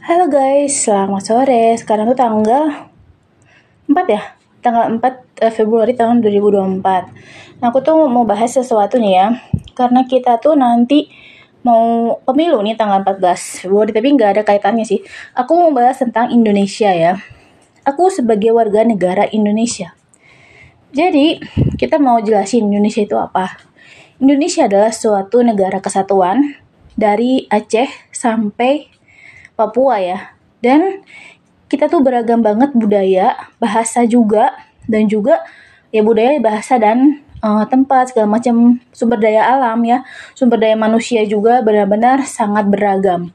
Halo guys, selamat sore. Sekarang tuh tanggal 4 ya? Tanggal 4 eh, Februari tahun 2024. Nah, aku tuh mau bahas sesuatu nih ya. Karena kita tuh nanti mau pemilu nih tanggal 14 Februari, tapi nggak ada kaitannya sih. Aku mau bahas tentang Indonesia ya. Aku sebagai warga negara Indonesia. Jadi, kita mau jelasin Indonesia itu apa. Indonesia adalah suatu negara kesatuan dari Aceh sampai Papua ya. Dan kita tuh beragam banget budaya, bahasa juga, dan juga ya budaya, bahasa dan uh, tempat segala macam sumber daya alam ya, sumber daya manusia juga benar-benar sangat beragam.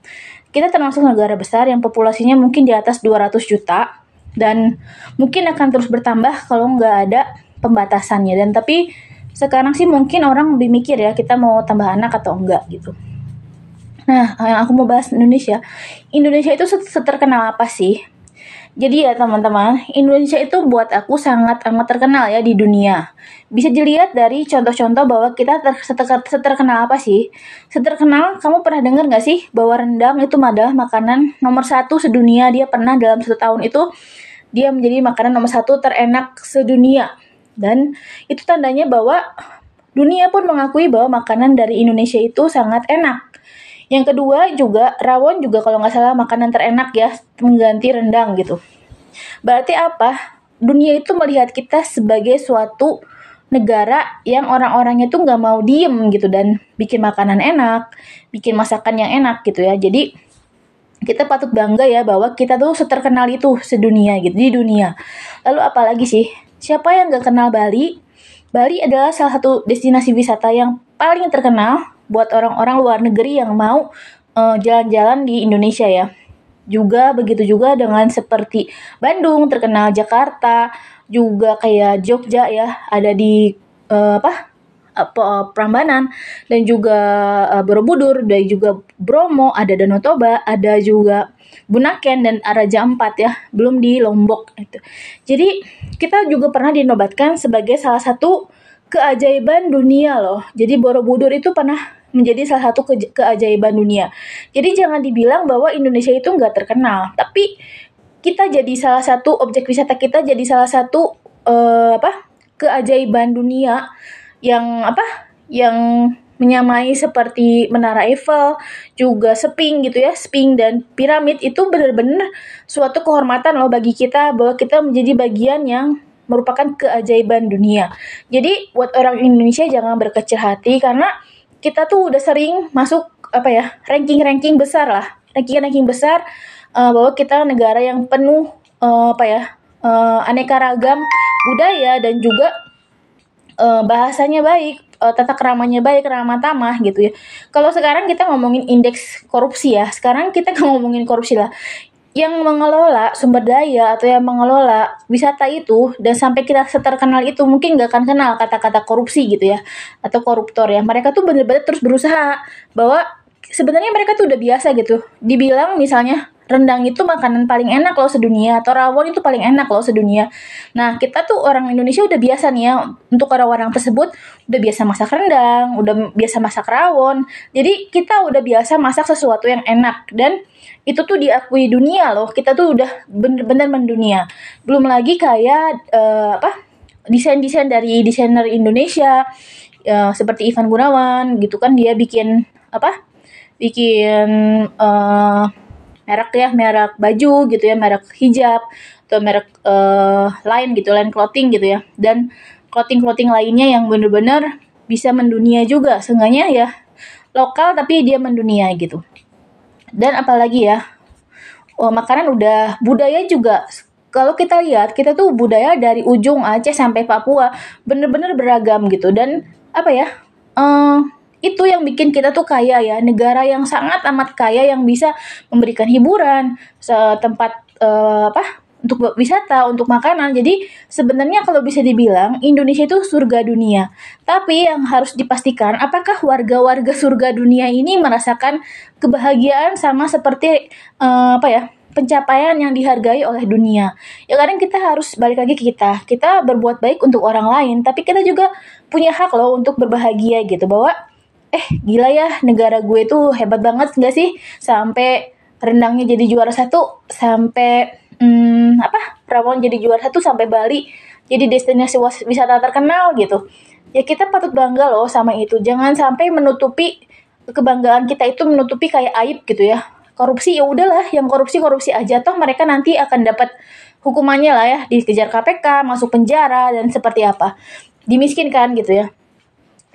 Kita termasuk negara besar yang populasinya mungkin di atas 200 juta dan mungkin akan terus bertambah kalau nggak ada pembatasannya. Dan tapi sekarang sih mungkin orang lebih mikir ya kita mau tambah anak atau enggak gitu. Nah, yang aku mau bahas Indonesia. Indonesia itu seterkenal apa sih? Jadi ya teman-teman, Indonesia itu buat aku sangat amat terkenal ya di dunia. Bisa dilihat dari contoh-contoh bahwa kita ter seter seterkenal apa sih? Seterkenal, kamu pernah dengar nggak sih bahwa rendang itu adalah makanan nomor satu sedunia. Dia pernah dalam satu tahun itu dia menjadi makanan nomor satu terenak sedunia. Dan itu tandanya bahwa dunia pun mengakui bahwa makanan dari Indonesia itu sangat enak. Yang kedua juga rawon juga kalau nggak salah makanan terenak ya mengganti rendang gitu. Berarti apa? Dunia itu melihat kita sebagai suatu negara yang orang-orangnya tuh nggak mau diem gitu dan bikin makanan enak, bikin masakan yang enak gitu ya. Jadi kita patut bangga ya bahwa kita tuh seterkenal itu sedunia gitu di dunia. Lalu apalagi sih? Siapa yang nggak kenal Bali? Bali adalah salah satu destinasi wisata yang paling terkenal buat orang-orang luar negeri yang mau eh, jalan-jalan uh, di Indonesia ya. Juga begitu juga dengan seperti Bandung terkenal Jakarta, juga kayak Jogja ya, ada di uh, apa? apa Prambanan dan juga Borobudur dan juga Bromo, ada Danau Toba, ada juga Bunaken dan Raja Ampat ya, belum di Lombok itu. Jadi kita juga pernah dinobatkan sebagai salah satu keajaiban dunia loh. Jadi Borobudur itu pernah menjadi salah satu ke keajaiban dunia. Jadi jangan dibilang bahwa Indonesia itu nggak terkenal, tapi kita jadi salah satu objek wisata kita jadi salah satu uh, apa keajaiban dunia yang apa yang menyamai seperti Menara Eiffel, juga Sphinx gitu ya, Sphinx dan piramid itu benar-benar suatu kehormatan loh bagi kita bahwa kita menjadi bagian yang merupakan keajaiban dunia. Jadi buat orang Indonesia jangan berkecil hati karena kita tuh udah sering masuk apa ya ranking-ranking besar lah, ranking-ranking besar uh, bahwa kita negara yang penuh uh, apa ya uh, aneka ragam budaya dan juga uh, bahasanya baik, uh, tata keramanya baik, ramah tamah gitu ya. Kalau sekarang kita ngomongin indeks korupsi ya, sekarang kita ngomongin korupsi lah yang mengelola sumber daya atau yang mengelola wisata itu dan sampai kita seterkenal itu mungkin gak akan kenal kata-kata korupsi gitu ya atau koruptor ya. Mereka tuh bener-bener terus berusaha bahwa sebenarnya mereka tuh udah biasa gitu. Dibilang misalnya rendang itu makanan paling enak loh sedunia atau rawon itu paling enak loh sedunia. Nah kita tuh orang Indonesia udah biasa nih ya untuk orang-orang tersebut udah biasa masak rendang, udah biasa masak rawon. Jadi kita udah biasa masak sesuatu yang enak dan itu tuh diakui dunia loh. Kita tuh udah bener-bener mendunia. Belum lagi kayak uh, apa desain-desain dari desainer Indonesia uh, seperti Ivan Gunawan gitu kan dia bikin apa? Bikin uh, merek ya merek baju gitu ya merek hijab atau merek uh, lain gitu lain clothing gitu ya. Dan clothing clothing lainnya yang bener-bener bisa mendunia juga. Seenggaknya ya lokal tapi dia mendunia gitu. Dan apalagi ya oh, makanan udah budaya juga. Kalau kita lihat kita tuh budaya dari ujung Aceh sampai Papua bener-bener beragam gitu. Dan apa ya uh, itu yang bikin kita tuh kaya ya negara yang sangat amat kaya yang bisa memberikan hiburan tempat uh, apa untuk wisata, untuk makanan. Jadi sebenarnya kalau bisa dibilang Indonesia itu surga dunia. Tapi yang harus dipastikan apakah warga-warga surga dunia ini merasakan kebahagiaan sama seperti uh, apa ya? pencapaian yang dihargai oleh dunia. Ya kadang kita harus balik lagi ke kita. Kita berbuat baik untuk orang lain, tapi kita juga punya hak loh untuk berbahagia gitu bahwa eh gila ya negara gue tuh hebat banget gak sih? Sampai rendangnya jadi juara satu sampai hmm, apa? Rawon jadi juara satu sampai Bali jadi destinasi wisata terkenal gitu. Ya kita patut bangga loh sama itu. Jangan sampai menutupi kebanggaan kita itu menutupi kayak aib gitu ya. Korupsi ya udahlah yang korupsi korupsi aja. Toh mereka nanti akan dapat hukumannya lah ya. Dikejar KPK masuk penjara dan seperti apa. Dimiskinkan gitu ya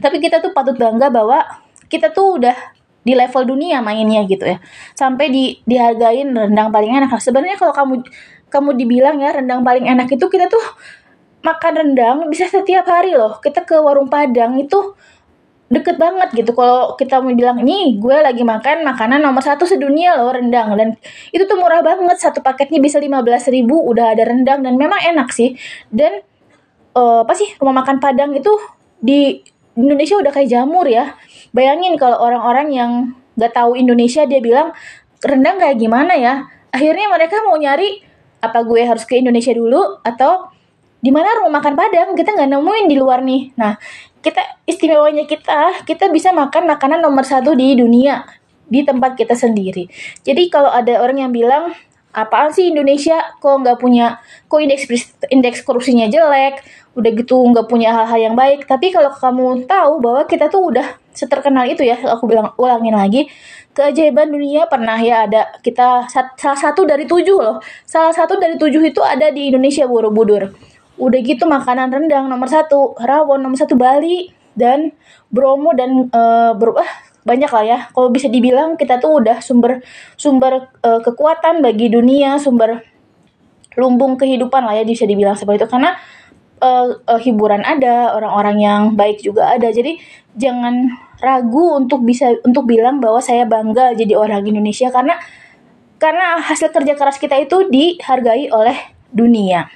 tapi kita tuh patut bangga bahwa kita tuh udah di level dunia mainnya gitu ya. Sampai di dihargain rendang paling enak. Nah, sebenarnya kalau kamu kamu dibilang ya rendang paling enak itu kita tuh makan rendang bisa setiap hari loh. Kita ke warung padang itu deket banget gitu. Kalau kita mau bilang nih gue lagi makan makanan nomor satu sedunia loh rendang. Dan itu tuh murah banget. Satu paketnya bisa lima belas ribu udah ada rendang dan memang enak sih. Dan uh, apa sih rumah makan padang itu di Indonesia udah kayak jamur ya Bayangin kalau orang-orang yang gak tahu Indonesia dia bilang rendang kayak gimana ya. Akhirnya mereka mau nyari apa gue harus ke Indonesia dulu atau di mana rumah makan Padang kita nggak nemuin di luar nih. Nah kita istimewanya kita kita bisa makan makanan nomor satu di dunia di tempat kita sendiri. Jadi kalau ada orang yang bilang apaan sih Indonesia? Kok nggak punya kok indeks indeks korupsinya jelek? Udah gitu nggak punya hal-hal yang baik. Tapi kalau kamu tahu bahwa kita tuh udah seterkenal itu ya aku bilang ulangin lagi keajaiban dunia pernah ya ada. Kita salah satu dari tujuh loh. Salah satu dari tujuh itu ada di Indonesia Borobudur. Udah gitu makanan rendang nomor satu rawon nomor satu Bali dan Bromo dan uh, bro, ah, banyak lah ya. Kalau bisa dibilang kita tuh udah sumber sumber uh, kekuatan bagi dunia sumber lumbung kehidupan lah ya bisa dibilang seperti itu. Karena uh, uh, hiburan ada orang-orang yang baik juga ada. Jadi jangan ragu untuk bisa untuk bilang bahwa saya bangga jadi orang Indonesia. Karena karena hasil kerja keras kita itu dihargai oleh dunia.